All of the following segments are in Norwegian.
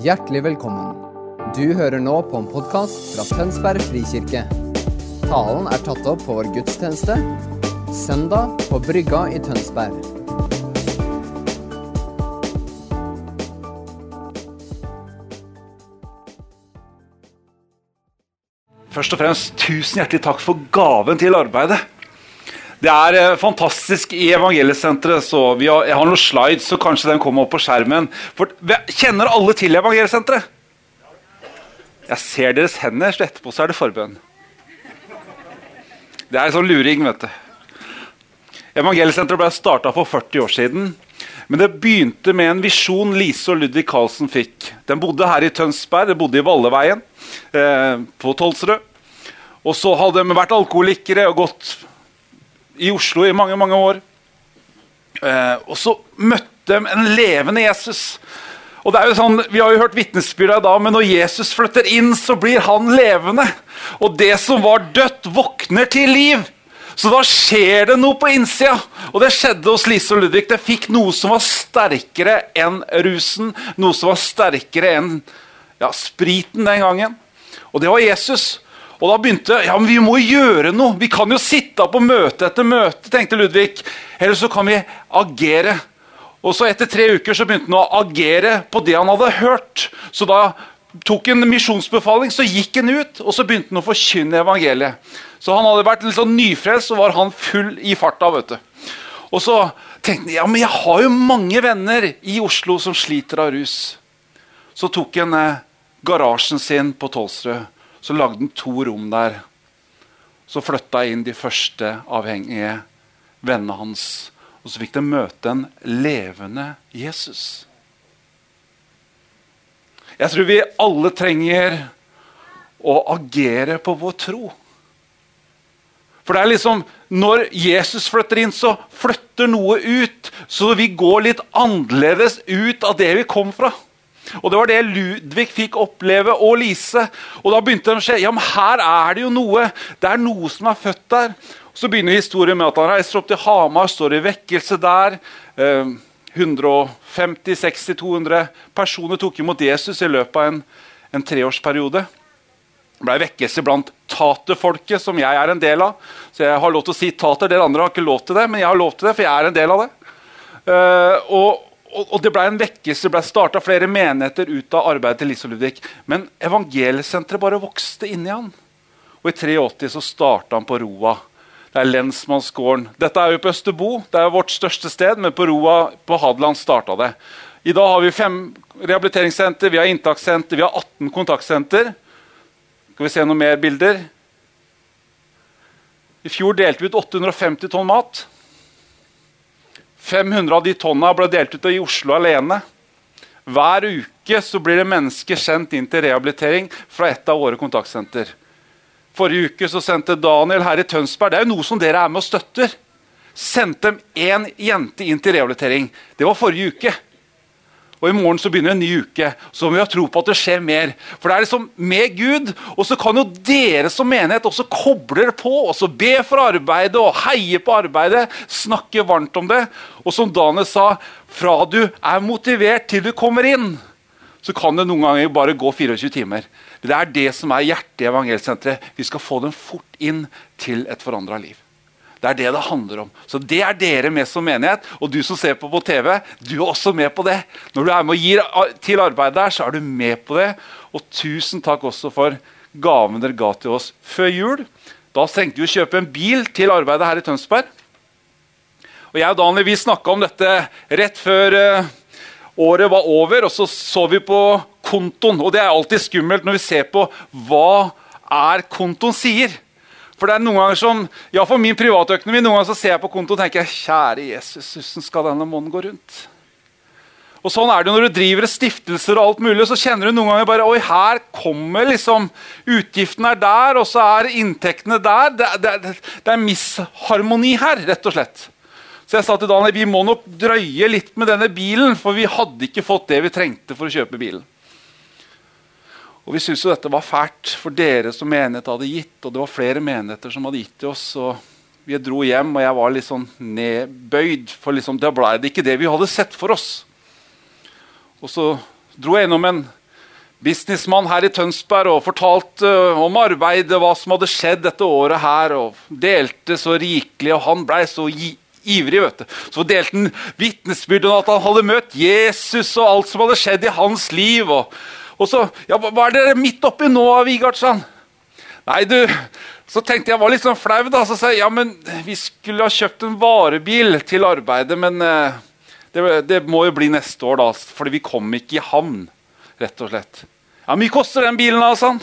Hjertelig velkommen. Du hører nå på en podkast fra Tønsberg frikirke. Talen er tatt opp på vår gudstjeneste søndag på Brygga i Tønsberg. Først og fremst, tusen hjertelig takk for gaven til arbeidet. Det er eh, fantastisk i Evangeliesenteret. så vi har, Jeg har noen slides, så kanskje den kommer opp på skjermen. For, kjenner alle til Evangeliesenteret? Jeg ser deres hender, så etterpå så er det forbønn. Det er en sånn luring, vet du. Evangeliesenteret ble starta for 40 år siden. Men det begynte med en visjon Lise og Ludvig Carlsen fikk. Den bodde her i Tønsberg, de bodde i Valleveien eh, på Tolsrød. Og så hadde de vært alkoholikere og gått i Oslo i mange mange år. Eh, og så møtte de en levende Jesus. Og det er jo sånn, Vi har jo hørt vitnesbyrda i dag, men når Jesus flytter inn, så blir han levende. Og det som var dødt, våkner til liv. Så da skjer det noe på innsida. Og det skjedde hos Lise og Ludvig. Det fikk noe som var sterkere enn rusen. Noe som var sterkere enn ja, spriten den gangen. Og det var Jesus. Og da begynte ja, men vi må gjøre noe. Vi kan jo sitte på møte etter møte, tenkte Ludvig. Eller så kan vi agere. Og så Etter tre uker så begynte han å agere på det han hadde hørt. Så da tok en misjonsbefaling, så gikk han ut og så begynte han å forkynne evangeliet. Så han hadde vært litt sånn nyfrelst, så var han full i farta. vet du. Og så tenkte han ja, men jeg har jo mange venner i Oslo som sliter av rus. Så tok han eh, garasjen sin på Tolsrød. Så lagde han to rom der. Så flytta inn de første avhengige vennene hans. Og så fikk de møte en levende Jesus. Jeg tror vi alle trenger å agere på vår tro. For det er liksom, Når Jesus flytter inn, så flytter noe ut. Så vi går litt annerledes ut av det vi kom fra. Og Det var det Ludvig fikk oppleve, og Lise. Og Da begynte det å skje. Ja, men her er det jo noe. Det er noe som er født der. Og så begynner historien med at han reiser opp til Hamar, står i vekkelse der. Eh, 150-60-200 personer tok imot Jesus i løpet av en, en treårsperiode. Det ble vekkelse blant taterfolket, som jeg er en del av. Så jeg har lov til å si tater. Dere andre har ikke lov til det, men jeg har lov til det, for jeg er en del av det. Uh, og, og, det ble en vekkelse. Det ble starta flere menigheter ut av arbeidet til Lise og Ludvig. Men evangeliesenteret bare vokste inni han. Og i 83 så starta han på Roa. Det er lensmannsgården. Dette er jo på Østerbo, det er vårt største sted, men på Roa på Hadeland starta det. I dag har vi fem rehabiliteringssenter, vi har inntakssenter, vi har 18 kontaktsenter. Skal vi se noen mer bilder? I fjor delte vi ut 850 tonn mat. 500 av de tonna ble delt ut i Oslo alene. Hver uke så blir det mennesker sendt inn til rehabilitering fra et av våre kontaktsenter. Forrige uke så sendte Daniel her i Tønsberg Det er jo noe som dere er med og støtter. Sendte én jente inn til rehabilitering. Det var forrige uke. Og i morgen så begynner en ny uke. Så må vi ha tro på at det skjer mer. For det er liksom med Gud. Og så kan jo dere som menighet også koble det på. og så Be for arbeidet og heie på arbeidet. Snakke varmt om det. Og som Daniel sa, fra du er motivert til du kommer inn, så kan det noen ganger bare gå 24 timer. Det er det som er hjertet i Evangelsenteret. Vi skal få dem fort inn til et forandra liv. Det er det det handler om. Så Det er dere med som menighet. Og du som ser på på TV, du er også med på det. Når du er med og gir til arbeidet der, så er du med på det. Og tusen takk også for gaven dere ga til oss før jul. Da trengte vi å kjøpe en bil til arbeidet her i Tønsberg. Og Jeg og Daniel vi snakka om dette rett før uh, året var over, og så så vi på kontoen. Og det er alltid skummelt når vi ser på hva er kontoen sier. For det er noen ganger som, ja, for min privatøkonomi, noen ganger så ser jeg på konto og tenker kjære Jesus, hvordan skal denne måneden gå rundt? Og sånn er det Når du driver stiftelser, og alt mulig, så kjenner du noen ganger bare, oi, her kommer liksom, Utgiftene er der, og så er inntektene der. Det, det, det er misharmoni her, rett og slett. Så jeg sa til Daniel vi må nok drøye litt med denne bilen, for vi hadde ikke fått det vi trengte for å kjøpe bilen. Og Vi syntes jo dette var fælt, for dere som menighet hadde gitt. Og det var flere menigheter som hadde gitt til oss. og Vi dro hjem, og jeg var litt sånn nedbøyd. For liksom, det ble det ikke det vi hadde sett for oss. Og så dro jeg innom en businessmann her i Tønsberg og fortalte uh, om arbeidet, hva som hadde skjedd dette året her, og delte så rikelig, og han blei så ivrig. vet du. Så delte han vitnesbyrd om at han hadde møtt Jesus og alt som hadde skjedd i hans liv. Og, og så ja, Hva er dere midt oppi nå, Vigardsson? Nei, du, så tenkte jeg var litt sånn flau. da, Så sa jeg ja, men vi skulle ha kjøpt en varebil til arbeidet, men eh, det, det, må jo bli neste år, da, fordi vi kom ikke i havn rett og slett. Ja, mye koster den bilen, da, sa han.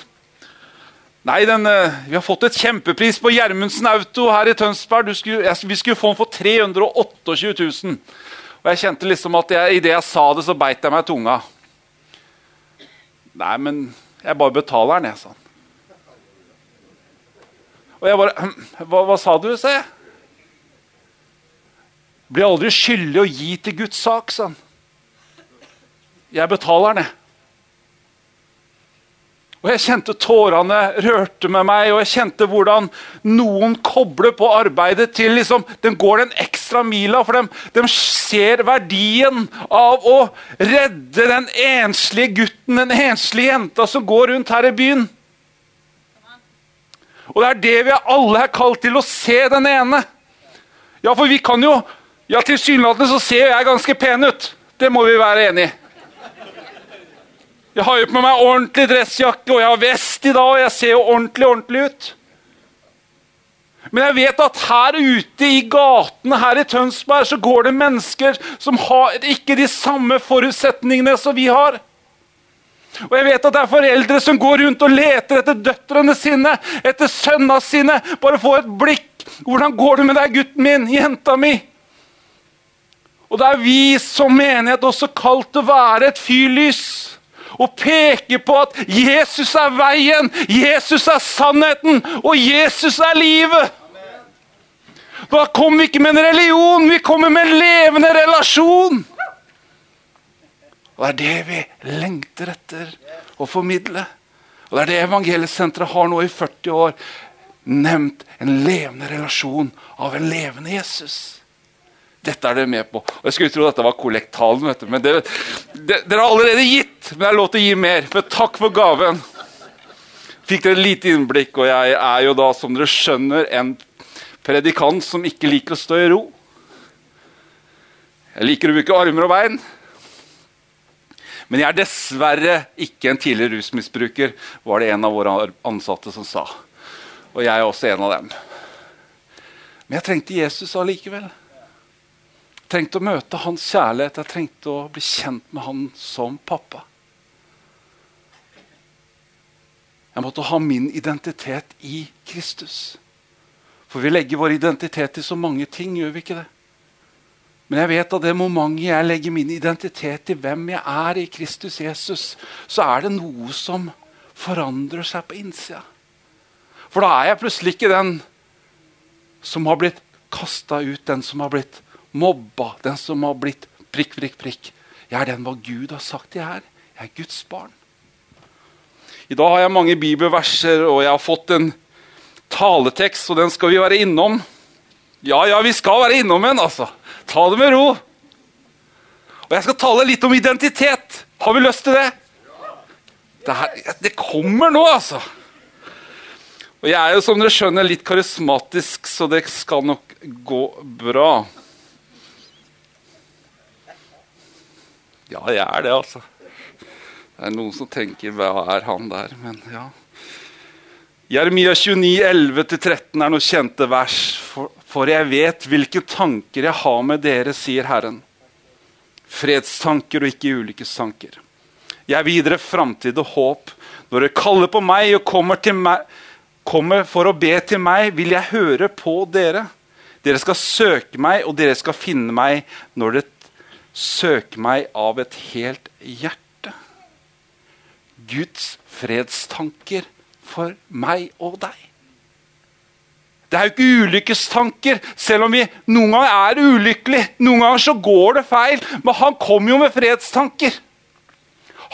Nei, den, eh, vi har fått et kjempepris på Gjermundsen Auto her i Tønsberg. Skulle, jeg, vi skulle få den for 328 000. Og jeg kjente liksom at jeg, idet jeg sa det, så beit jeg meg i tunga. Nei, men jeg bare betaler den, jeg, sa han. Og jeg bare Hva, hva sa du, sa jeg. Blir aldri skyldig å gi til Guds sak, sa han. Jeg betaler den, jeg. Og Jeg kjente tårene rørte med meg, og jeg kjente hvordan noen kobler på arbeidet til liksom, De går den ekstra mila, for de, de ser verdien av å redde den enslige gutten, den enslige jenta som går rundt her i byen. Og det er det vi alle er kalt til, å se den ene. Ja, for vi kan jo Ja, tilsynelatende så ser jeg ganske pen ut. Det må vi være enig i. Jeg har jo på meg ordentlig dressjakke, og jeg har vest i dag, og jeg ser jo ordentlig, ordentlig ut. Men jeg vet at her ute i gatene her i Tønsberg så går det mennesker som har ikke de samme forutsetningene som vi har. Og jeg vet at det er foreldre som går rundt og leter etter døtrene sine, etter sønnene sine. Bare få et blikk. Hvordan går det med deg, gutten min? Jenta mi? Og det er vi som menighet også kalt å være et fyrlys og peker på at Jesus er veien, Jesus er sannheten, og Jesus er livet. Da kommer vi ikke med en religion, vi kommer med en levende relasjon. Og Det er det vi lengter etter å formidle. Og Det er det Evangeliesenteret har nå i 40 år. Nevnt en levende relasjon av en levende Jesus. Dette er dere med på. Og Jeg skulle tro dette var kollektalen, men det, det, dere har allerede gitt. Men det er lov til å gi mer. Men takk for gaven. Fikk dere et lite innblikk, og jeg er jo da, som dere skjønner, en predikant som ikke liker å stå i ro. Jeg liker å bruke armer og bein. Men jeg er dessverre ikke en tidligere rusmisbruker, var det en av våre ansatte som sa. Og jeg er også en av dem. Men jeg trengte Jesus allikevel trengte å møte hans kjærlighet. Jeg trengte å bli kjent med han som pappa. Jeg måtte ha min identitet i Kristus. For vi legger vår identitet i så mange ting, gjør vi ikke det? Men jeg vet at det momentet jeg legger min identitet i hvem jeg er i Kristus Jesus, så er det noe som forandrer seg på innsida. For da er jeg plutselig ikke den som har blitt kasta ut, den som har blitt mobba, den som har blitt prikk, prikk, prikk. Jeg er den hva Gud har sagt jeg er. Jeg er Guds barn. I dag har jeg mange bibelverser, og jeg har fått en taletekst, og den skal vi være innom. Ja, ja, vi skal være innom en, altså. Ta det med ro. Og jeg skal tale litt om identitet. Har vi lyst til det? Det, det kommer nå, altså. Og jeg er jo, som dere skjønner, litt karismatisk, så det skal nok gå bra. Ja, jeg er det, altså. Det er noen som tenker 'hva er han der?' Men ja. Jeremia 29, 11-13 er noen kjente vers. For, for jeg vet hvilke tanker jeg har med dere, sier Herren. Fredstanker og ikke ulykkestanker. Jeg vil gi dere framtid og håp. Når dere kaller på meg og kommer, meg, kommer for å be til meg, vil jeg høre på dere. Dere skal søke meg, og dere skal finne meg når dere søke meg av et helt hjerte. Guds fredstanker for meg og deg. Det er jo ikke ulykkestanker, selv om vi noen ganger er ulykkelige. Noen ganger så går det feil, men han kommer jo med fredstanker.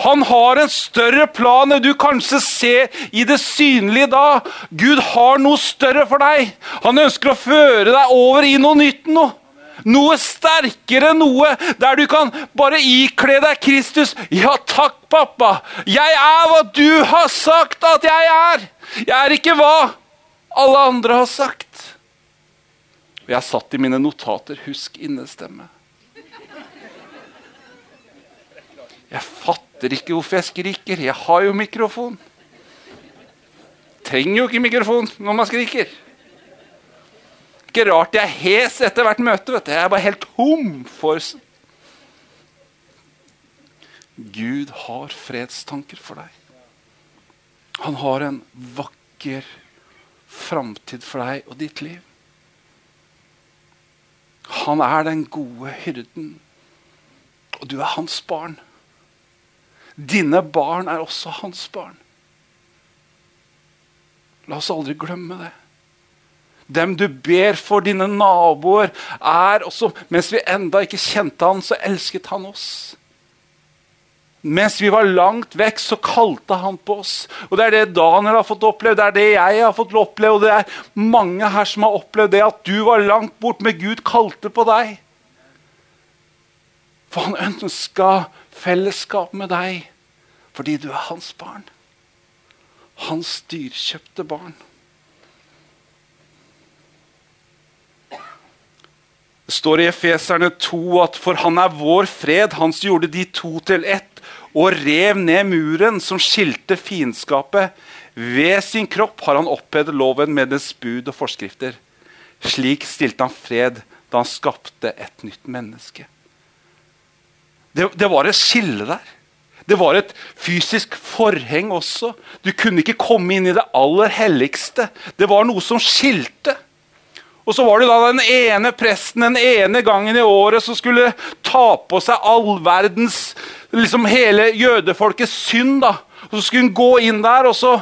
Han har en større plan enn du kanskje ser i det synlige da. Gud har noe større for deg. Han ønsker å føre deg over i noe nytt. noe. Noe sterkere, noe der du kan bare ikle deg Kristus. Ja, takk, pappa. Jeg er hva du har sagt at jeg er. Jeg er ikke hva alle andre har sagt. Og jeg satt i mine notater 'husk innestemme'. Jeg fatter ikke hvorfor jeg skriker. Jeg har jo mikrofon. Trenger jo ikke mikrofon når man skriker. Ikke rart jeg er hes etter hvert møte. vet du. Jeg er bare helt tom for Gud har fredstanker for deg. Han har en vakker framtid for deg og ditt liv. Han er den gode hyrden, og du er hans barn. Dine barn er også hans barn. La oss aldri glemme det. Dem du ber for, dine naboer, er også Mens vi enda ikke kjente han, så elsket han oss. Mens vi var langt vekk, så kalte han på oss. Og Det er det Daniel har fått oppleve, det er det jeg har fått oppleve. Og det er mange her som har opplevd det at du var langt bort, men Gud kalte på deg. For han ønska fellesskap med deg fordi du er hans barn. Hans dyrkjøpte barn. Står i Efeserne 2 at for han er vår fred, han som gjorde de to til ett og rev ned muren som skilte fiendskapet. Ved sin kropp har han opphevet loven med dens bud og forskrifter. Slik stilte han fred da han skapte et nytt menneske. Det, det var et skille der. Det var et fysisk forheng også. Du kunne ikke komme inn i det aller helligste. Det var noe som skilte. Og så var det da den ene presten den ene gangen i året som skulle ta på seg all verdens liksom hele jødefolkets synd. da. Og Så skulle han gå inn der, og så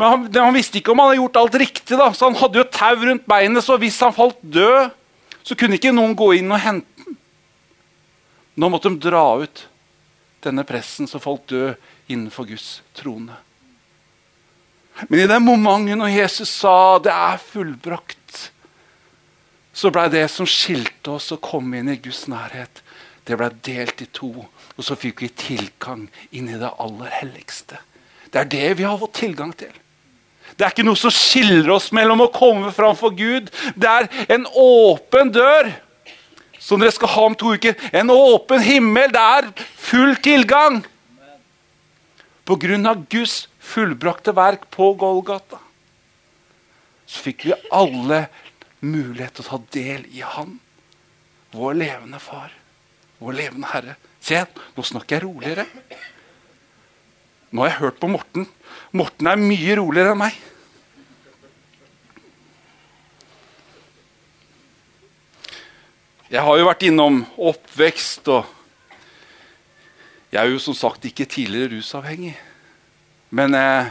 Men han, han, visste ikke om han hadde gjort alt riktig, da. så han hadde jo tau rundt beinet, så hvis han falt død, så kunne ikke noen gå inn og hente den. Nå måtte de dra ut denne presten som falt død innenfor Guds trone. Men i det momentet når Jesus sa 'det er fullbrakt', så blei det som skilte oss å komme inn i Guds nærhet, det blei delt i to. Og så fikk vi tilgang inn i det aller helligste. Det er det vi har fått tilgang til. Det er ikke noe som skiller oss mellom å komme fram for Gud. Det er en åpen dør, som dere skal ha om to uker. En åpen himmel. Det er full tilgang. På grunn av Guds fullbrakte verk på Golgata så fikk vi alle mulighet til å ta del i Han, vår levende far, vår levende Herre. Se, nå snakker jeg roligere. Nå har jeg hørt på Morten. Morten er mye roligere enn meg. Jeg har jo vært innom oppvekst og Jeg er jo som sagt ikke tidligere rusavhengig. Men eh,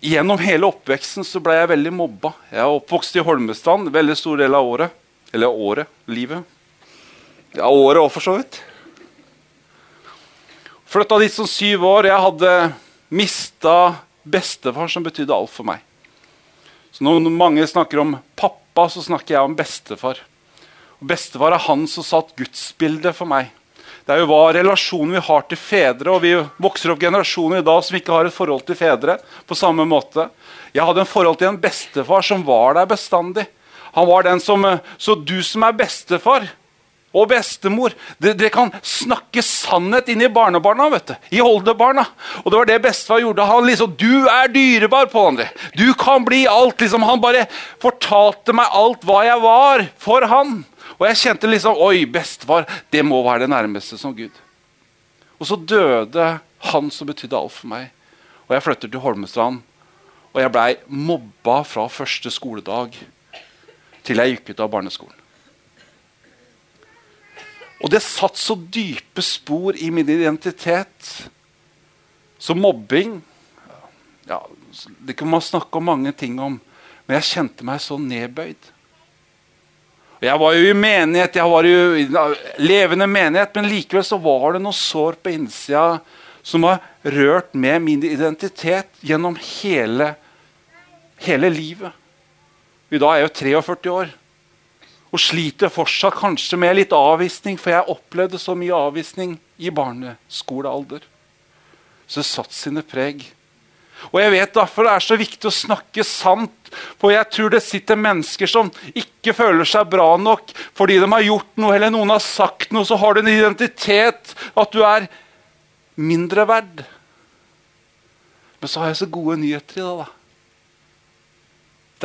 gjennom hele oppveksten så ble jeg veldig mobba. Jeg er oppvokst i Holmestrand veldig stor del av året. Eller året. Livet. Ja, året òg, for så vidt. Flytta dit som syv år. Jeg hadde mista bestefar, som betydde alt for meg. Så Når mange snakker om pappa, så snakker jeg om bestefar. Og Bestefar er han som satt gudsbildet for meg. Det er jo hva relasjonen vi har til fedre, og vi vokser opp generasjoner i dag som ikke har et forhold til fedre. på samme måte. Jeg hadde en forhold til en bestefar som var der bestandig. Han var den som, Så du som er bestefar, og bestemor. Dere kan snakke sannhet inn i barnebarna. vet du, I oldebarna. Og det var det bestefar gjorde. Han liksom, Du er dyrebar, på André. Du kan bli alt. liksom. Han bare fortalte meg alt hva jeg var for han. Og jeg kjente liksom Oi, bestefar, det må være det nærmeste som Gud. Og så døde han som betydde alt for meg. Og jeg flytter til Holmestrand. Og jeg blei mobba fra første skoledag til jeg gikk ut av barneskolen. Og det satt så dype spor i min identitet. Så mobbing ja, Det kan man snakke om mange ting om, men jeg kjente meg så nedbøyd. Jeg var jo i menighet, jeg var jo i levende menighet, men likevel så var det noe sår på innsida som har rørt med min identitet gjennom hele, hele livet. I dag er jeg jo 43 år. Og sliter fortsatt kanskje med litt avvisning, for jeg opplevde så mye avvisning i barneskolealder. Så det satt sine preg. Og jeg vet Derfor det er så viktig å snakke sant. For jeg tror det sitter mennesker som ikke føler seg bra nok fordi de har gjort noe eller noen har sagt noe. Så har du en identitet at du er mindre verd. Men så har jeg så gode nyheter i det. da.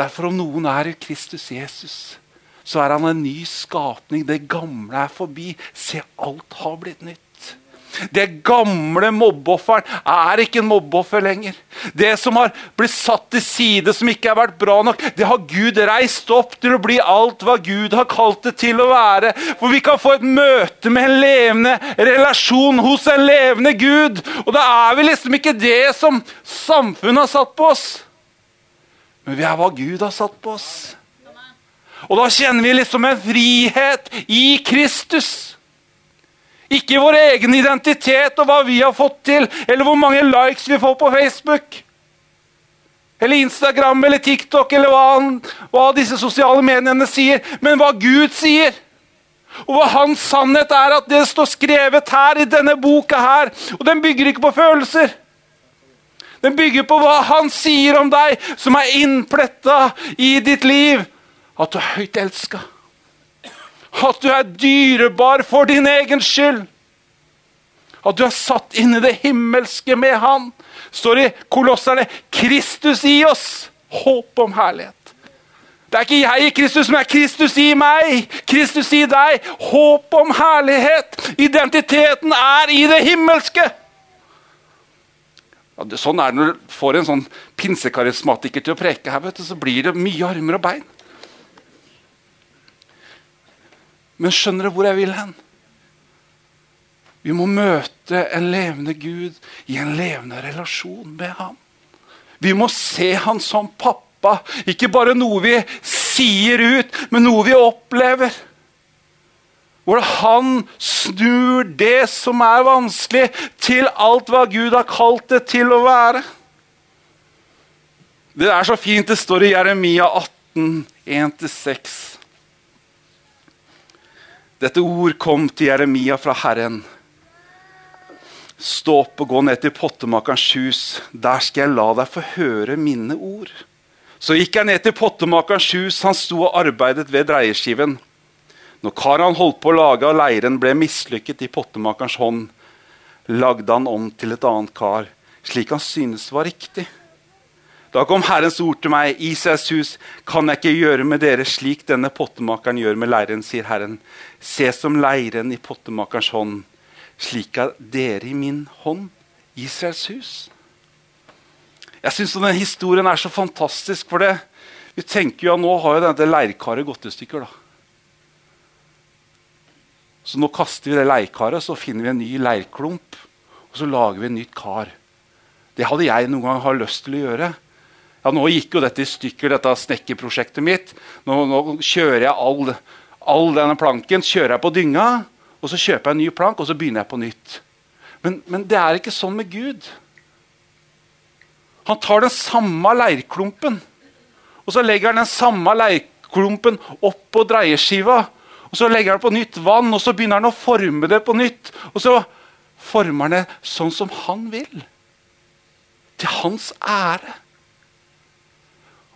Derfor om noen er i Kristus Jesus, så er han en ny skapning. Det gamle er forbi. Se, alt har blitt nytt. Det gamle mobbeofferen er ikke en mobbeoffer lenger. Det som har blitt satt til side, som ikke har vært bra nok, det har Gud reist opp til å bli alt hva Gud har kalt det til å være. For vi kan få et møte med en levende relasjon hos en levende Gud. Og da er vi liksom ikke det som samfunnet har satt på oss. Men vi er hva Gud har satt på oss. Og da kjenner vi liksom en frihet i Kristus. Ikke vår egen identitet og hva vi har fått til, eller hvor mange likes vi får på Facebook. Eller Instagram eller TikTok eller hva, han, hva disse sosiale mediene sier. Men hva Gud sier. Og hva hans sannhet er, at det står skrevet her i denne boka her. Og den bygger ikke på følelser. Den bygger på hva han sier om deg, som er innpletta i ditt liv. At du er høyt elska. At du er dyrebar for din egen skyld. At du er satt inn i det himmelske med Han. Står i Kolosserne 'Kristus i oss'. Håp om herlighet. Det er ikke jeg i Kristus, men det er Kristus i meg. Kristus i deg. Håp om herlighet. Identiteten er i det himmelske. Ja, det, sånn er det når du får en sånn pinsekarismatiker til å preke her. vet du, Så blir det mye armer og bein. Men skjønner du hvor jeg vil hen? Vi må møte en levende Gud i en levende relasjon med ham. Vi må se han som pappa, ikke bare noe vi sier ut, men noe vi opplever. Hvor han snur det som er vanskelig, til alt hva Gud har kalt det til å være. Det er så fint det står i Jeremia 18, 1-6. Dette ord kom til Jeremia fra Herren. Stå opp og gå ned til pottemakerens hus. Der skal jeg la deg få høre mine ord. Så gikk jeg ned til pottemakerens hus. Han sto og arbeidet ved dreieskiven. Når karet han holdt på å lage av leiren, ble mislykket i pottemakerens hånd, lagde han om til et annet kar, slik han syntes var riktig. Da kom Herrens ord til meg. Israels hus kan jeg ikke gjøre med dere slik denne pottemakeren gjør med leiren, sier Herren. Se som leiren i pottemakerens hånd, slik er dere i min hånd, Israels hus. Jeg syns denne historien er så fantastisk, for det. vi tenker jo at nå har jo dette leirkaret gått i stykker. da. Så nå kaster vi det leirkaret, så finner vi en ny leirklump. Og så lager vi et nytt kar. Det hadde jeg noen gang har lyst til å gjøre. Ja, Nå gikk jo dette i stykker, dette snekkerprosjektet mitt. Nå, nå kjører jeg all, all, denne planken kjører jeg på dynga, og så kjøper jeg en ny plank, og så begynner jeg på nytt. Men, men det er ikke sånn med Gud. Han tar den samme leirklumpen, og så legger han den samme leirklumpen opp på dreieskiva. Og Så legger han på nytt vann, og så begynner han å forme det på nytt. Og så former han det sånn som han vil. Til hans ære.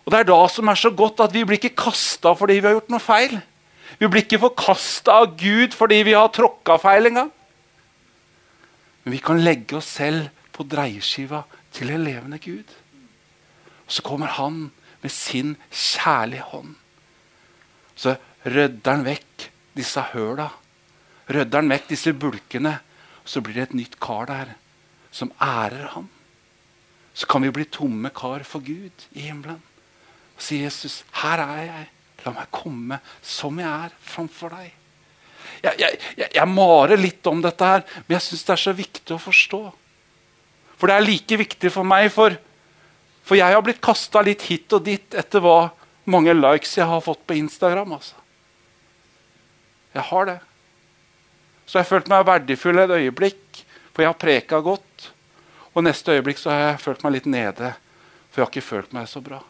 Og Det er da som er så godt at vi blir ikke kasta fordi vi har gjort noe feil. Vi blir ikke forkasta av Gud fordi vi har tråkka feil engang. Men vi kan legge oss selv på dreieskiva til en levende Gud. Og Så kommer han med sin kjærlige hånd. Så rydder han vekk disse høla. Rydder han vekk disse bulkene. Så blir det et nytt kar der som ærer han. Så kan vi bli tomme kar for Gud i himmelen. Og sier, 'Jesus, her er jeg. La meg komme som jeg er, framfor deg.' Jeg, jeg, jeg, jeg marer litt om dette, her, men jeg syns det er så viktig å forstå. For det er like viktig for meg, for, for jeg har blitt kasta litt hit og dit etter hva mange likes jeg har fått på Instagram. altså. Jeg har det. Så jeg har følt meg verdifull et øyeblikk, for jeg har preka godt. Og neste øyeblikk så har jeg følt meg litt nede, for jeg har ikke følt meg så bra.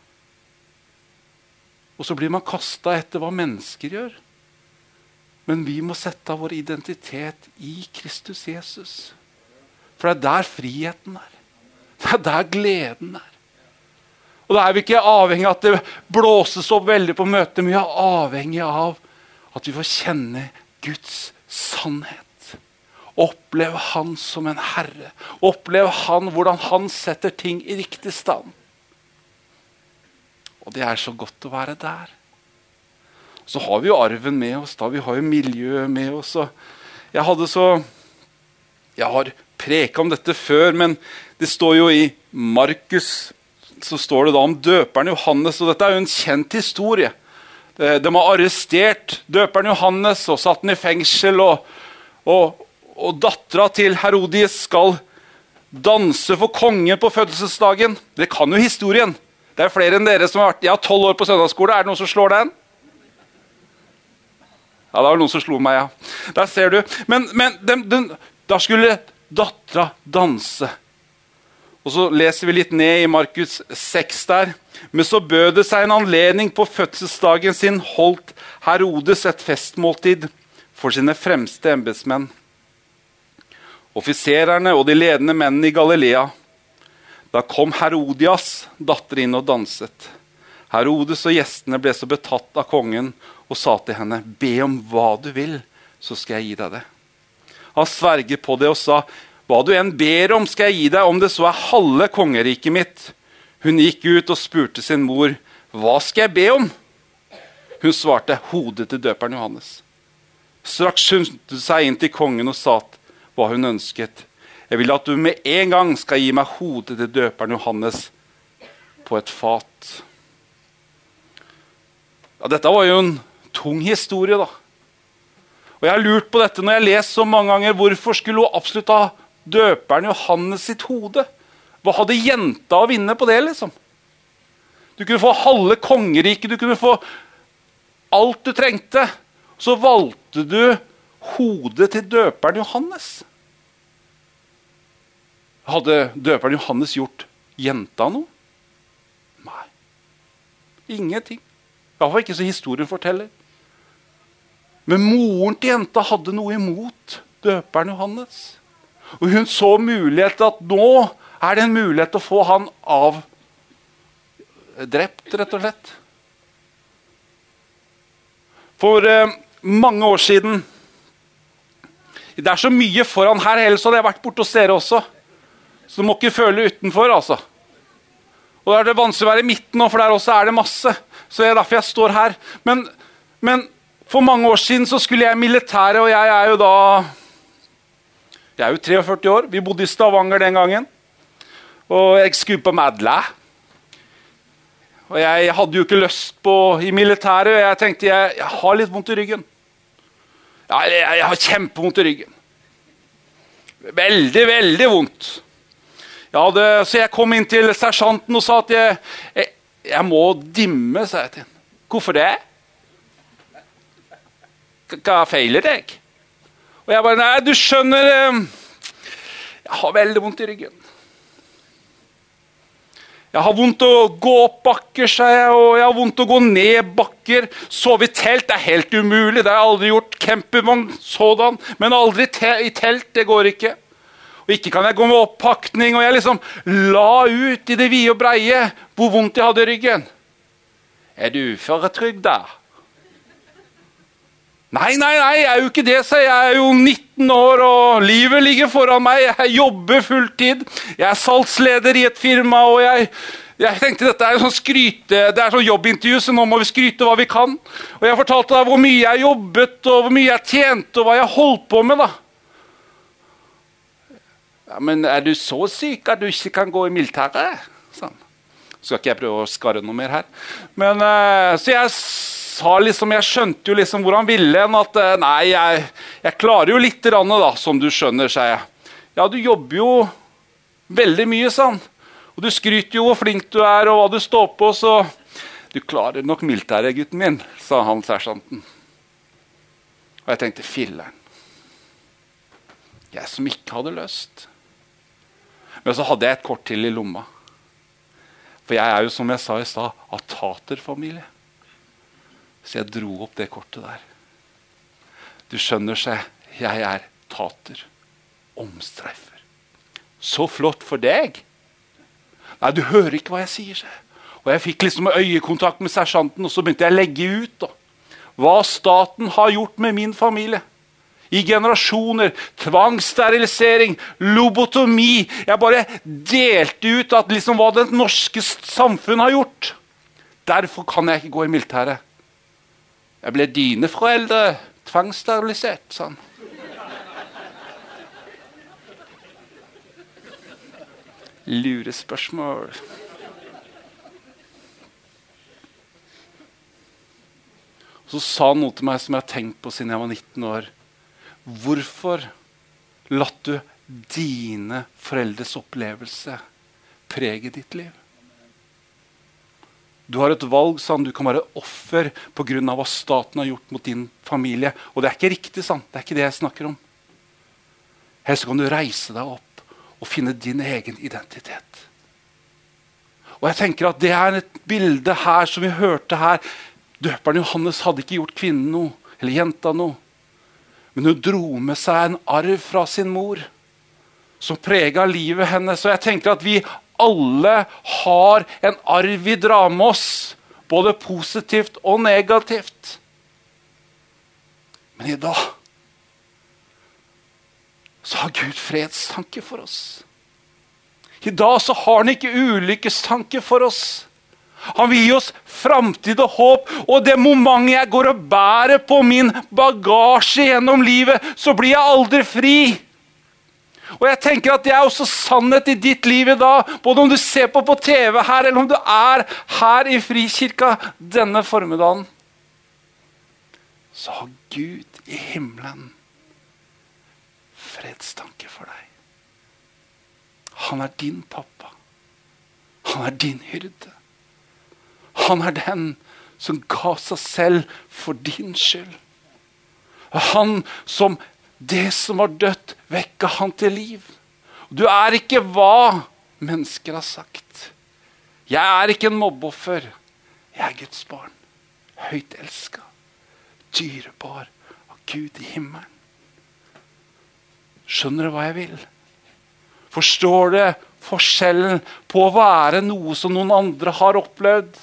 Og så blir man kasta etter hva mennesker gjør. Men vi må sette av vår identitet i Kristus Jesus. For det er der friheten er. Det er der gleden er. Og Da er vi ikke avhengig av at det blåses opp veldig på møtet, men vi er avhengig av at vi får kjenne Guds sannhet. Oppleve Han som en herre. Oppleve Han hvordan Han setter ting i riktig stand. Og det er så godt å være der. Så har vi jo arven med oss, da. vi har jo miljøet med oss. jeg hadde så Jeg har preka om dette før, men det står jo i Markus så står det da om døperen Johannes, og dette er jo en kjent historie. De har arrestert døperen Johannes og satt den i fengsel. Og, og, og dattera til Herodies skal danse for kongen på fødselsdagen. Det kan jo historien. Det er flere enn dere som har vært Jeg har tolv år på søndagsskole. Er det noen som slår den? Ja, det var noen som slo meg, ja. Der ser du. Men, men den, den, da skulle dattera danse. Og Så leser vi litt ned i Markus 6 der. Men så bød det seg en anledning på fødselsdagen sin, holdt Herodes et festmåltid for sine fremste embetsmenn. Offiserene og de ledende mennene i Galilea. Da kom Herodias datter inn og danset. Herodes og gjestene ble så betatt av kongen og sa til henne, 'Be om hva du vil, så skal jeg gi deg det.' Han sverget på det og sa, 'Hva du enn ber om, skal jeg gi deg, om det så er halve kongeriket mitt.' Hun gikk ut og spurte sin mor, 'Hva skal jeg be om?' Hun svarte, 'Hodet til døperen Johannes'. Straks skyndte hun seg inn til kongen og sa hva hun ønsket. 'Jeg vil at du med en gang skal gi meg hodet til døperen Johannes på et fat.' Ja, dette var jo en tung historie, da. Og Jeg har lurt på dette når jeg har lest så mange ganger. Hvorfor skulle hun absolutt ha døperen Johannes sitt hode? Hva hadde jenta å vinne på det? liksom? Du kunne få halve kongeriket, du kunne få alt du trengte. Så valgte du hodet til døperen Johannes. Hadde døperen Johannes gjort jenta noe? Nei. Ingenting. Iallfall ikke så historien forteller. Men moren til jenta hadde noe imot døperen Johannes. Og hun så mulighet til at nå er det en mulighet å få han av drept, rett og slett. For eh, mange år siden Det er så mye foran her, ellers hadde jeg vært borte hos dere også. Så du må ikke føle utenfor, altså. Og da er det vanskelig å være i midten nå, for der også er det masse. Så det er derfor jeg står her. Men, men for mange år siden så skulle jeg i militæret, og jeg er jo da Jeg er jo 43 år. Vi bodde i Stavanger den gangen. Og jeg skulle på Madla. Og jeg hadde jo ikke lyst på i militæret. og Jeg tenkte jeg, jeg har litt vondt i ryggen. Ja, jeg, jeg har kjempevondt i ryggen. Veldig, veldig vondt. Ja, det, så jeg kom inn til sersjanten og sa at jeg, jeg, jeg må dimme. sa jeg til ham. Hvorfor det? Hva feiler deg? Og jeg bare Nei, du skjønner eh, Jeg har veldig vondt i ryggen. Jeg har vondt å gå opp bakker, sa jeg, og jeg har vondt å gå ned bakker. Sove i telt er helt umulig, det har jeg aldri gjort. Campervogn sådan, men aldri te i telt. Det går ikke. Og ikke kan jeg gå med oppakning. Og jeg liksom la ut i det vide og breie hvor vondt jeg hadde i ryggen. Er du uføretrygda? Nei, nei, nei, jeg er jo ikke det, sa jeg. Jeg er jo 19 år, og livet ligger foran meg. Jeg jobber fulltid. Jeg er salgsleder i et firma, og jeg, jeg tenkte dette er jo sånn skryte, det er sånn jobbintervju, så nå må vi skryte hva vi kan. Og jeg fortalte deg hvor mye jeg jobbet, og hvor mye jeg tjente, og hva jeg holdt på med. da. Ja, Men er du så syk at du ikke kan gå i militæret? Sånn. Skal ikke jeg prøve å skarre noe mer her. Men, uh, så jeg sa liksom, Jeg skjønte jo liksom hvor han ville hen. At uh, nei, jeg, jeg, klarer jo litt, grann, da, som du skjønner, sa jeg. Ja, du jobber jo veldig mye, sa han. Og du skryter jo hvor flink du er, og hva du står på, så Du klarer nok militæret, gutten min, sa han sersjanten. Og jeg tenkte filler'n. Jeg som ikke hadde lyst. Men så hadde jeg et kort til i lomma. For jeg er jo, som jeg sa i stad, av taterfamilie. Så jeg dro opp det kortet der. Du skjønner seg, jeg er tater. Omstreifer. Så flott for deg. Nei, du hører ikke hva jeg sier. seg. Og Jeg fikk liksom øyekontakt med sersjanten, og så begynte jeg å legge ut da. hva staten har gjort med min familie. I generasjoner. Tvangssterilisering, lobotomi. Jeg bare delte ut at liksom hva det norske samfunn har gjort. Derfor kan jeg ikke gå i militæret. Jeg ble dine foreldre tvangssterilisert, sa han. Lurespørsmål. Så sa han noe til meg som jeg har tenkt på siden jeg var 19 år. Hvorfor latt du dine foreldres opplevelse prege ditt liv? Du har et valg, sa han. Du kan være offer pga. hva staten har gjort mot din familie. Og det er ikke riktig, sant? Det er ikke det jeg snakker om. Her så kan du reise deg opp og finne din egen identitet. Og jeg tenker at Det er et bilde her som vi hørte her. Døperen Johannes hadde ikke gjort kvinnen noe, eller jenta noe. Men hun dro med seg en arv fra sin mor som prega livet hennes. Og jeg tenker at vi alle har en arv vi drar med oss, både positivt og negativt. Men i dag så har Gud fredstanke for oss. I dag så har han ikke ulykkestanke for oss. Han vil gi oss framtid og håp. Og det momentet jeg går og bærer på min bagasje gjennom livet, så blir jeg aldri fri. Og jeg tenker at Det er også sannhet i ditt liv i dag, både om du ser på på TV her, eller om du er her i Frikirka denne formiddagen. Så har Gud i himmelen fredstanke for deg. Han er din pappa. Han er din hyrde. Han er den som ga seg selv for din skyld. Han som det som var dødt, vekka han til liv. Du er ikke hva mennesker har sagt. Jeg er ikke en mobbeoffer. Jeg er Guds barn. Høyt elska. Dyrebar av Gud i himmelen. Skjønner du hva jeg vil? Forstår du forskjellen på å være noe som noen andre har opplevd,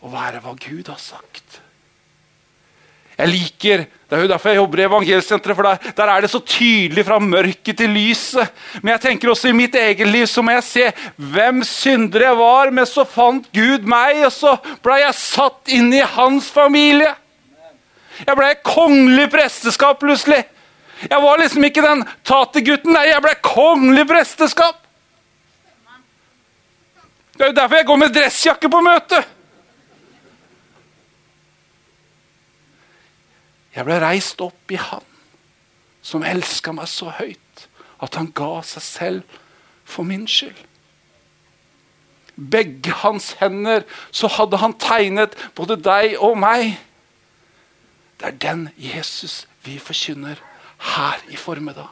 og være hva Gud har sagt? Jeg liker, Det er jo derfor jeg jobber i Evangelsenteret, for der, der, er det så tydelig fra mørket til lyset. Men jeg tenker også i mitt eget liv så må jeg se hvem synder jeg var, men så fant Gud meg, og så ble jeg satt inn i hans familie. Jeg ble kongelig presteskap plutselig. Jeg var liksom ikke den tatergutten. Nei, jeg ble kongelig presteskap. Det er jo derfor jeg går med dressjakke på møte. Jeg ble reist opp i Han som elska meg så høyt at han ga seg selv for min skyld. Begge hans hender så hadde han tegnet både deg og meg. Det er den Jesus vi forkynner her i formiddag.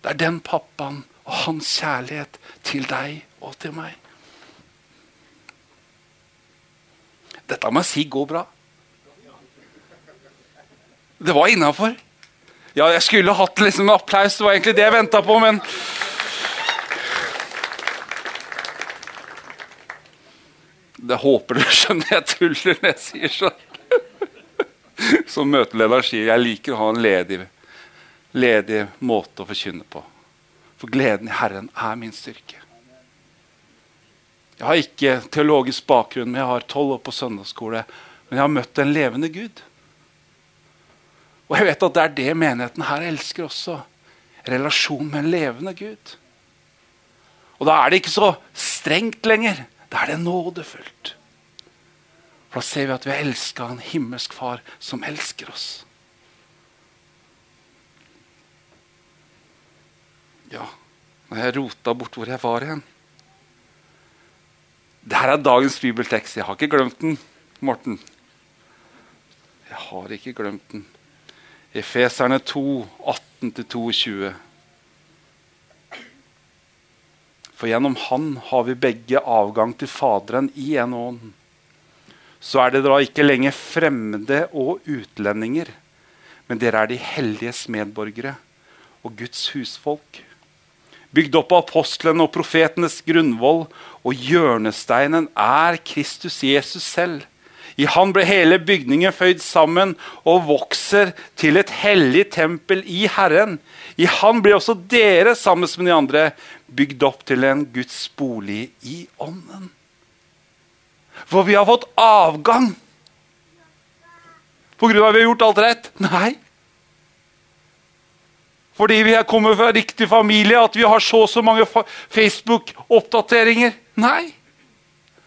Det er den pappaen og hans kjærlighet til deg og til meg. Dette må jeg si går bra. Det var innafor. Ja, jeg skulle hatt liksom applaus, det var egentlig det jeg venta på, men Det håper du skjønner jeg tuller når jeg sier sånn. Som møtelederen sier jeg liker å ha en ledig, ledig måte å forkynne på. For gleden i Herren er min styrke. Jeg har ikke teologisk bakgrunn, men jeg har tolv år på søndagsskole. Men jeg har møtt en levende Gud. Og jeg vet at det er det menigheten her elsker også. Relasjon med en levende Gud. Og da er det ikke så strengt lenger. Da er det nådefullt. For da ser vi at vi har elska en himmelsk far som elsker oss. Ja, nå har jeg rota bort hvor jeg var igjen. Dette er dagens bibeltekst. Jeg har ikke glemt den, Morten. Jeg har ikke glemt den. Efeserne 2, 18-22. For gjennom Han har vi begge avgang til Faderen i en ånd. Så er det da ikke lenger fremmede og utlendinger, men dere er de helliges medborgere og Guds husfolk. Bygd opp av apostlene og profetenes grunnvoll, og hjørnesteinen er Kristus Jesus selv. I han ble hele bygningen føyd sammen og vokser til et hellig tempel i Herren. I han blir også dere, sammen med de andre, bygd opp til en Guds bolig i ånden. For vi har fått avgang på grunn av at vi har gjort alt rett. Nei. Fordi vi er kommet fra riktig familie, at vi har så og så mange Facebook-oppdateringer. Nei.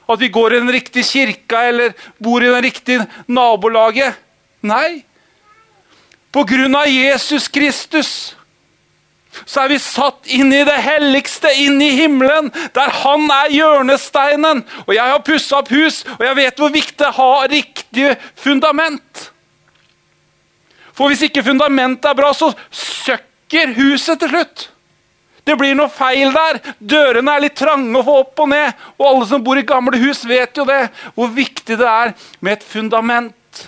At vi går i den riktige kirka eller bor i den riktige nabolaget. Nei. På grunn av Jesus Kristus så er vi satt inn i det helligste, inn i himmelen, der han er hjørnesteinen. Og jeg har pussa opp hus, og jeg vet hvor viktig det er å ha riktig fundament. For hvis ikke fundamentet er bra, så søkker huset til slutt. Det blir noe feil der. Dørene er litt trange å få opp og ned. Og alle som bor i gamle hus, vet jo det. Hvor viktig det er med et fundament.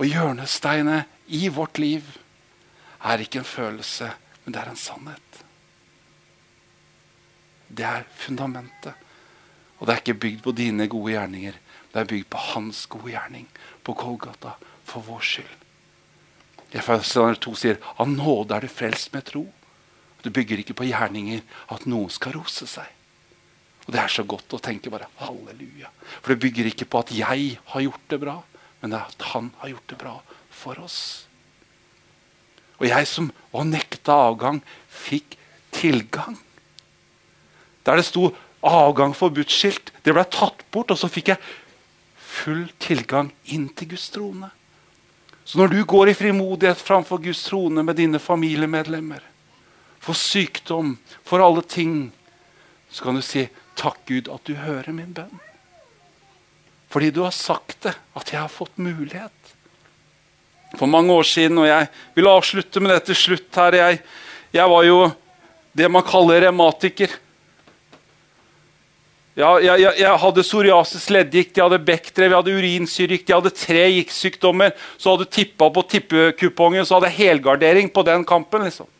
Og hjørnesteinet i vårt liv er ikke en følelse, men det er en sannhet. Det er fundamentet. Og det er ikke bygd på dine gode gjerninger. Det er bygd på hans gode gjerning på Kolgata for vår skyld. Efeser 2 sier av nåde er du frelst med tro. Du bygger ikke på gjerninger at noen skal rose seg. Og Det er så godt å tenke bare halleluja. For det bygger ikke på at jeg har gjort det bra, men det er at han har gjort det bra for oss. Og jeg som var nekta avgang, fikk tilgang. Der det sto 'avgang forbudt'-skilt, det ble tatt bort, og så fikk jeg full tilgang inn til Guds trone. Så når du går i frimodighet framfor Guds trone med dine familiemedlemmer, for sykdom, for alle ting, så kan du si takk, Gud, at du hører min bønn. Fordi du har sagt det, at jeg har fått mulighet. For mange år siden, og jeg vil avslutte med det til slutt her Jeg, jeg var jo det man kaller revmatiker. Jeg, jeg, jeg, hadde psoriasis leddgikt, jeg hadde bekkdrev, jeg hadde urinsyregikt, jeg hadde tre giktsykdommer. Så hadde du tippa på tippekupongen, så hadde jeg helgardering på den kampen. liksom.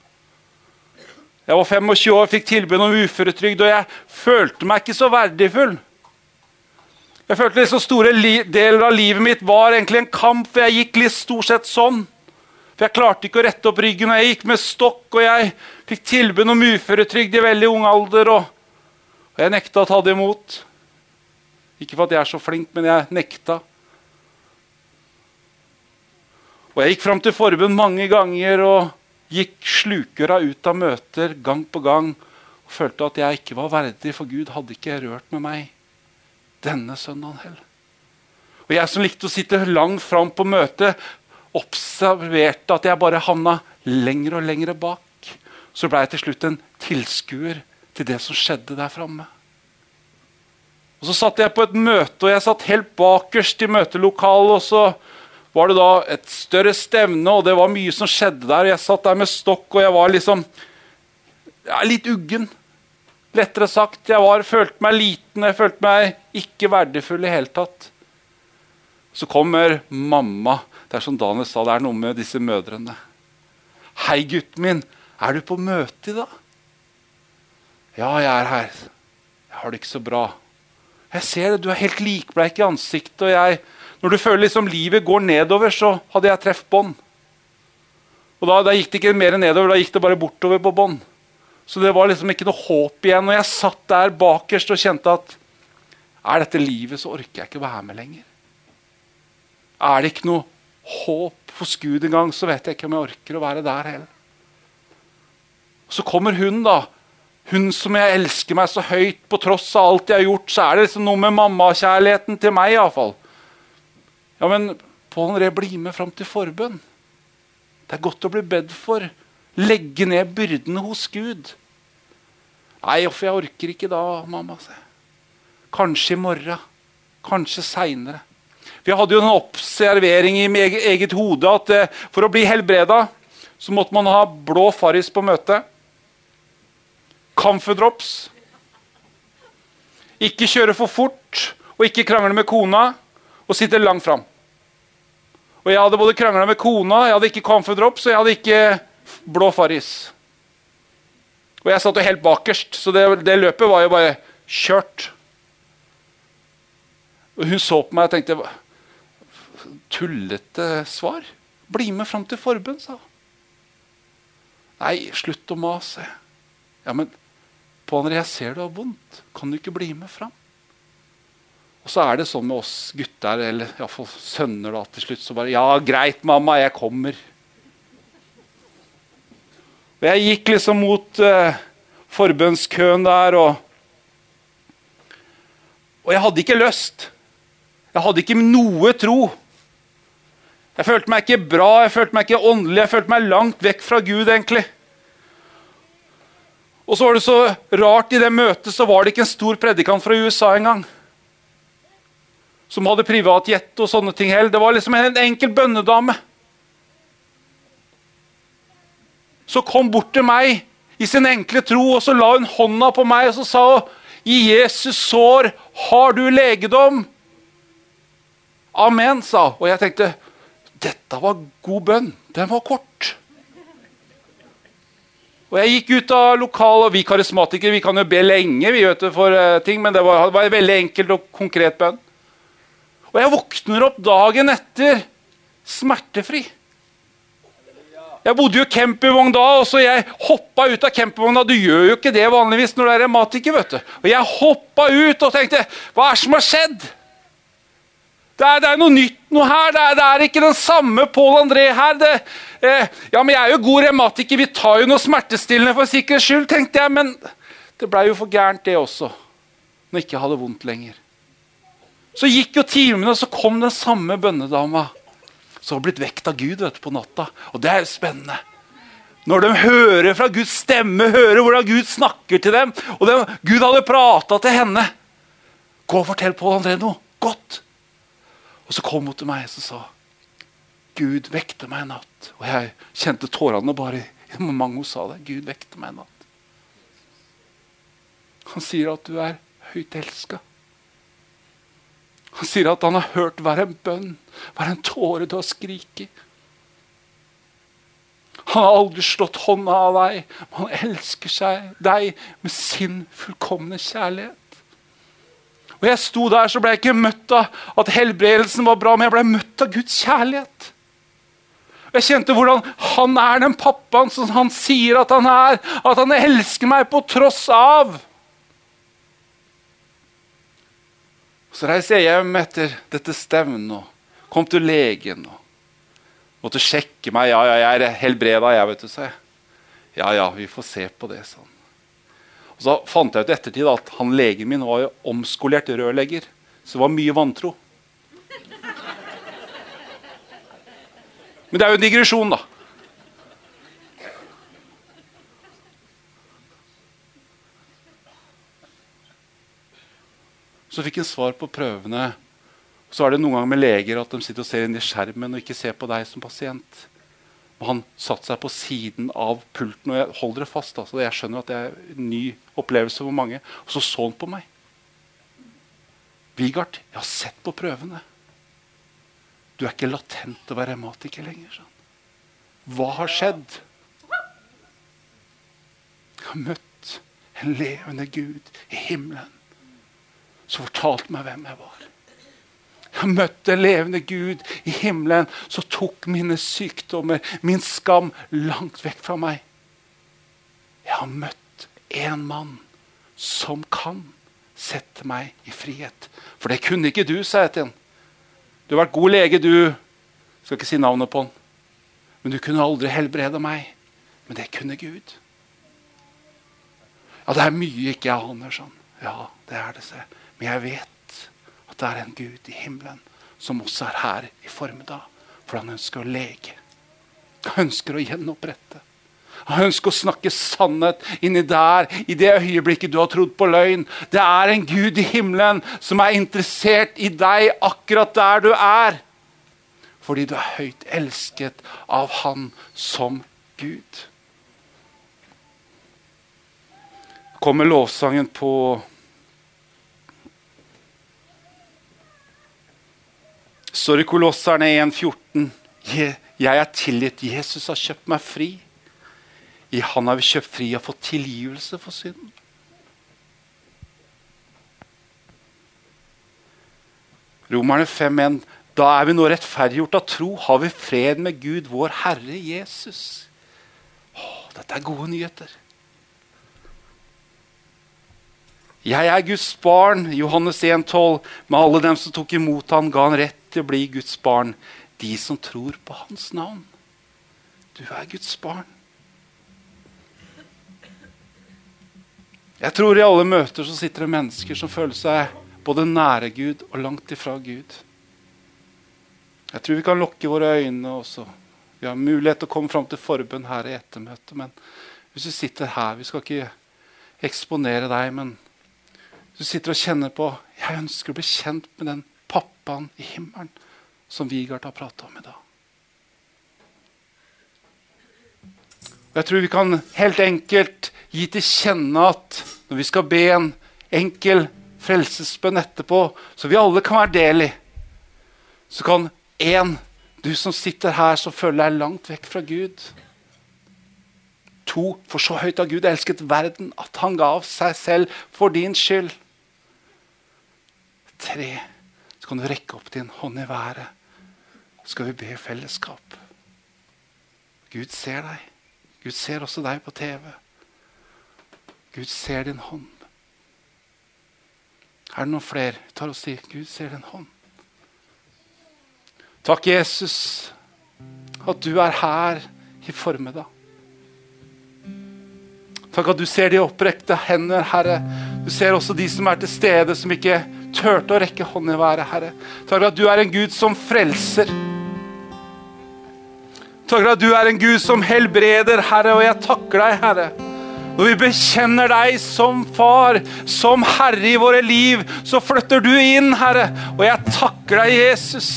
Jeg var 25 år, fikk tilbud om uføretrygd, og jeg følte meg ikke så verdifull. Jeg følte liksom Store deler av livet mitt var egentlig en kamp, for jeg gikk litt stort sett sånn. For Jeg klarte ikke å rette opp ryggen, og jeg gikk med stokk, og jeg fikk tilbud om uføretrygd i veldig ung alder. Og, og jeg nekta å ta det imot. Ikke for at jeg er så flink, men jeg nekta. Og jeg gikk fram til forbund mange ganger. og gikk slukøra ut av møter gang på gang og følte at jeg ikke var verdig, for Gud hadde ikke rørt med meg denne søndagen heller. Og jeg som likte å sitte langt fram på møtet, observerte at jeg bare havna lenger og lenger bak. Så ble jeg til slutt en tilskuer til det som skjedde der framme. Og Så satt jeg på et møte, og jeg satt helt bakerst i møtelokalet. og så var det da et større stevne, og det var mye som skjedde der. Jeg satt der med stokk, og jeg var liksom ja, litt uggen. Lettere sagt. Jeg var, følte meg liten, jeg følte meg ikke verdifull i hele tatt. Så kommer mamma. Det er som Daniel sa, det er noe med disse mødrene. 'Hei, gutten min. Er du på møte i dag?' 'Ja, jeg er her. Jeg har det ikke så bra.' 'Jeg ser det. Du er helt likbleik i ansiktet.' og jeg når du føler liksom livet går nedover, så hadde jeg treff bånd. Og da, da, gikk det ikke mer nedover, da gikk det bare bortover på bånd. Så det var liksom ikke noe håp igjen. Og jeg satt der bakerst og kjente at er dette livet, så orker jeg ikke være med lenger. Er det ikke noe håp hos Gud engang, så vet jeg ikke om jeg orker å være der heller. Så kommer hun, da. Hun som jeg elsker meg så høyt på tross av alt jeg har gjort. Så er det liksom noe med mammakjærligheten til meg, iallfall. Ja, men Pål André, bli med fram til forbønn. Det er godt å bli bedt for. Legge ned byrdene hos Gud. Nei, for jeg orker ikke da, mamma. Kanskje i morgen. Kanskje seinere. Vi hadde jo en observering i eget hode at eh, for å bli helbreda så måtte man ha blå Farris på møtet. Camphordrops. Ikke kjøre for fort og ikke krangle med kona og sitte langt fram. Og jeg hadde både krangla med kona, jeg hadde ikke Comfort og jeg hadde ikke blå Farris. Og jeg satt jo helt bakerst, så det, det, løpet var jo bare kjørt. Og hun så på meg og tenkte Tullete svar. Bli med fram til forbund, sa hun. Nei, slutt å mase. Ja, men Pål jeg ser du har vondt. Kan du ikke bli med fram? Og så er det sånn med oss gutter, eller iallfall sønner, da, til slutt så bare Ja, greit, mamma, jeg kommer. Og jeg gikk liksom mot uh, forbønnskøen der, og Og jeg hadde ikke lyst. Jeg hadde ikke noe tro. Jeg følte meg ikke bra, jeg følte meg ikke åndelig, jeg følte meg langt vekk fra Gud, egentlig. Og så var det så rart, i det møtet så var det ikke en stor predikant fra USA engang. Som hadde privatjet og sånne ting. Det var liksom en enkel bønnedame. Så kom bort til meg i sin enkle tro, og så la hun hånda på meg og så sa hun, I Jesus sår har du legedom. Amen, sa hun. Og jeg tenkte dette var god bønn. Den var kort. Og Jeg gikk ut av lokalet, og vi karismatikere vi kan jo be lenge vi vet for uh, ting, men det var, det var en veldig enkelt og konkret bønn. Og jeg våkner opp dagen etter smertefri. Jeg bodde jo i campingvogn da, og så jeg hoppa ut av campingvogna. Du gjør jo ikke det vanligvis når du er revmatiker. vet du. Og jeg hoppa ut og tenkte Hva er det som har skjedd? Det er, det er, noe nytt noe her. Det er, det er ikke den samme Pål André her. Det, eh, ja, men Jeg er jo god revmatiker. Vi tar jo noe smertestillende for sikkerhets skyld, tenkte jeg. Men det blei jo for gærent, det også. Når jeg ikke hadde vondt lenger. Så gikk jo timene, og så kom den samme bønnedama. Som har blitt vekt av Gud vet du, på natta. Og det er jo spennende. Når de hører fra Guds stemme, hører hvordan Gud snakker til dem. Og de, Gud hadde prata til henne. Gå og fortell Pål André noe godt. Og så kom hun til meg og sa Gud vekte meg en natt. Og jeg kjente tårene bare i mange hun sa det. Gud vekte meg en natt. Han sier at du er høyt elska. Han sier at han har hørt hver en bønn, hver en tåre du har skriket. Han har aldri slått hånda av deg, men han elsker seg, deg med sin fullkomne kjærlighet. Og jeg sto der, så ble jeg ikke møtt av at helbredelsen var bra, men jeg ble møtt av Guds kjærlighet. Jeg kjente hvordan han er den pappaen som han sier at han er. At han elsker meg på tross av. Så reiser jeg hjem etter dette stevnet og kom til legen. og Måtte sjekke meg. Ja, ja, jeg er helbreda, jeg, vet du, sa jeg. Ja, ja, vi får se på det, sånn. Og Så fant jeg ut ettertid at han legen min var jo omskolert rørlegger. Så det var mye vantro. Men det er jo en digresjon, da. Så fikk han svar på prøvene. Så er det noen ganger med leger at de sitter og ser inn i skjermen og ikke ser på deg som pasient. Og han satte seg på siden av pulten. og Jeg holder det fast. Altså. Jeg skjønner at det er en ny opplevelse for mange. Og så så han på meg. Vigard, jeg har sett på prøvene. Du er ikke latent å være revmatiker lenger. Sånn. Hva har skjedd? Jeg har møtt en levende Gud i himmelen som fortalte meg hvem jeg var. Jeg møtte levende Gud i himmelen som tok mine sykdommer, min skam, langt vekk fra meg. Jeg har møtt en mann som kan sette meg i frihet. For det kunne ikke du, sa jeg til ham. Du har vært god lege, du. Skal ikke si navnet på han. Men du kunne aldri helbrede meg. Men det kunne Gud. Ja, det er mye ikke jeg aner sånn. Ja, det er det, se. Men jeg vet at det er en Gud i himmelen som også er her i formiddag. For han ønsker å lege. Han ønsker å gjenopprette. Han ønsker å snakke sannhet inni der, i det øyeblikket du har trodd på løgn. Det er en Gud i himmelen som er interessert i deg akkurat der du er. Fordi du er høyt elsket av Han som Gud. Kommer lovsangen på står i Kolosserne 1,14. «Je- Jeg er tilgitt. Jesus har kjøpt meg fri. I Han har vi kjøpt fri og fått tilgivelse for synden. Romerne 5,1. Da er vi nå rettferdiggjort av tro, har vi fred med Gud, vår Herre Jesus. Å, dette er gode nyheter. Jeg er Guds barn, Johannes 1,12. Med alle dem som tok imot han, ga han rett til å bli Guds barn. De som tror på hans navn. Du er Guds barn. Jeg tror i alle møter så sitter det mennesker som føler seg både nære Gud og langt ifra Gud. Jeg tror vi kan lukke våre øyne også. Vi har mulighet til å komme fram til forbønn her i ettermøtet. Men hvis du sitter her Vi skal ikke eksponere deg, men du sitter og kjenner på Jeg ønsker å bli kjent med den pappaen i himmelen som Vigard har prata om i dag. Jeg tror vi kan helt enkelt gi til kjenne at når vi skal be en enkel frelsesbønn etterpå, så vi alle kan være del i, så kan én, du som sitter her som føler deg langt vekk fra Gud To, for så høyt har Gud elsket verden at han ga av seg selv for din skyld. Tre, kan du rekke opp din hånd i været. Så skal vi be i fellesskap. Gud ser deg. Gud ser også deg på TV. Gud ser din hånd. Er det noen flere? Vi tar og sier Gud ser din hånd. Takk, Jesus, at du er her i formiddag. Takk at du ser de opprekte hender, Herre. Du ser også de som er til stede, som ikke turte å rekke hånd i været, Herre. Takk for at du er en Gud som frelser. Takk for at du er en Gud som helbreder, Herre, og jeg takker deg, Herre. Når vi bekjenner deg som far, som herre i våre liv, så flytter du inn, Herre. Og jeg takker deg, Jesus.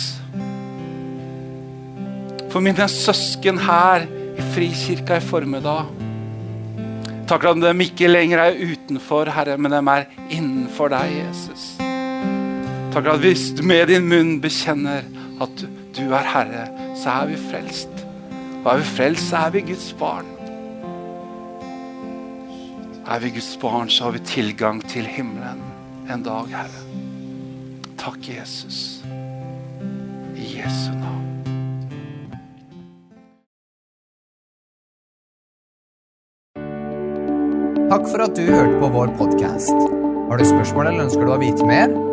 For mine søsken her i Frikirka i formiddag. Takk for at de ikke lenger er utenfor, Herre, men de er innenfor deg, Jesus. Takk at hvis du med din munn bekjenner at du er Herre, så er vi frelst. Og er vi frelst, så er vi Guds barn. Er vi Guds barn, så har vi tilgang til himmelen en dag, Herre. Takk, Jesus. I Jesu navn. Takk for at du hørte på vår podkast. Har du spørsmål eller ønsker du å vite mer?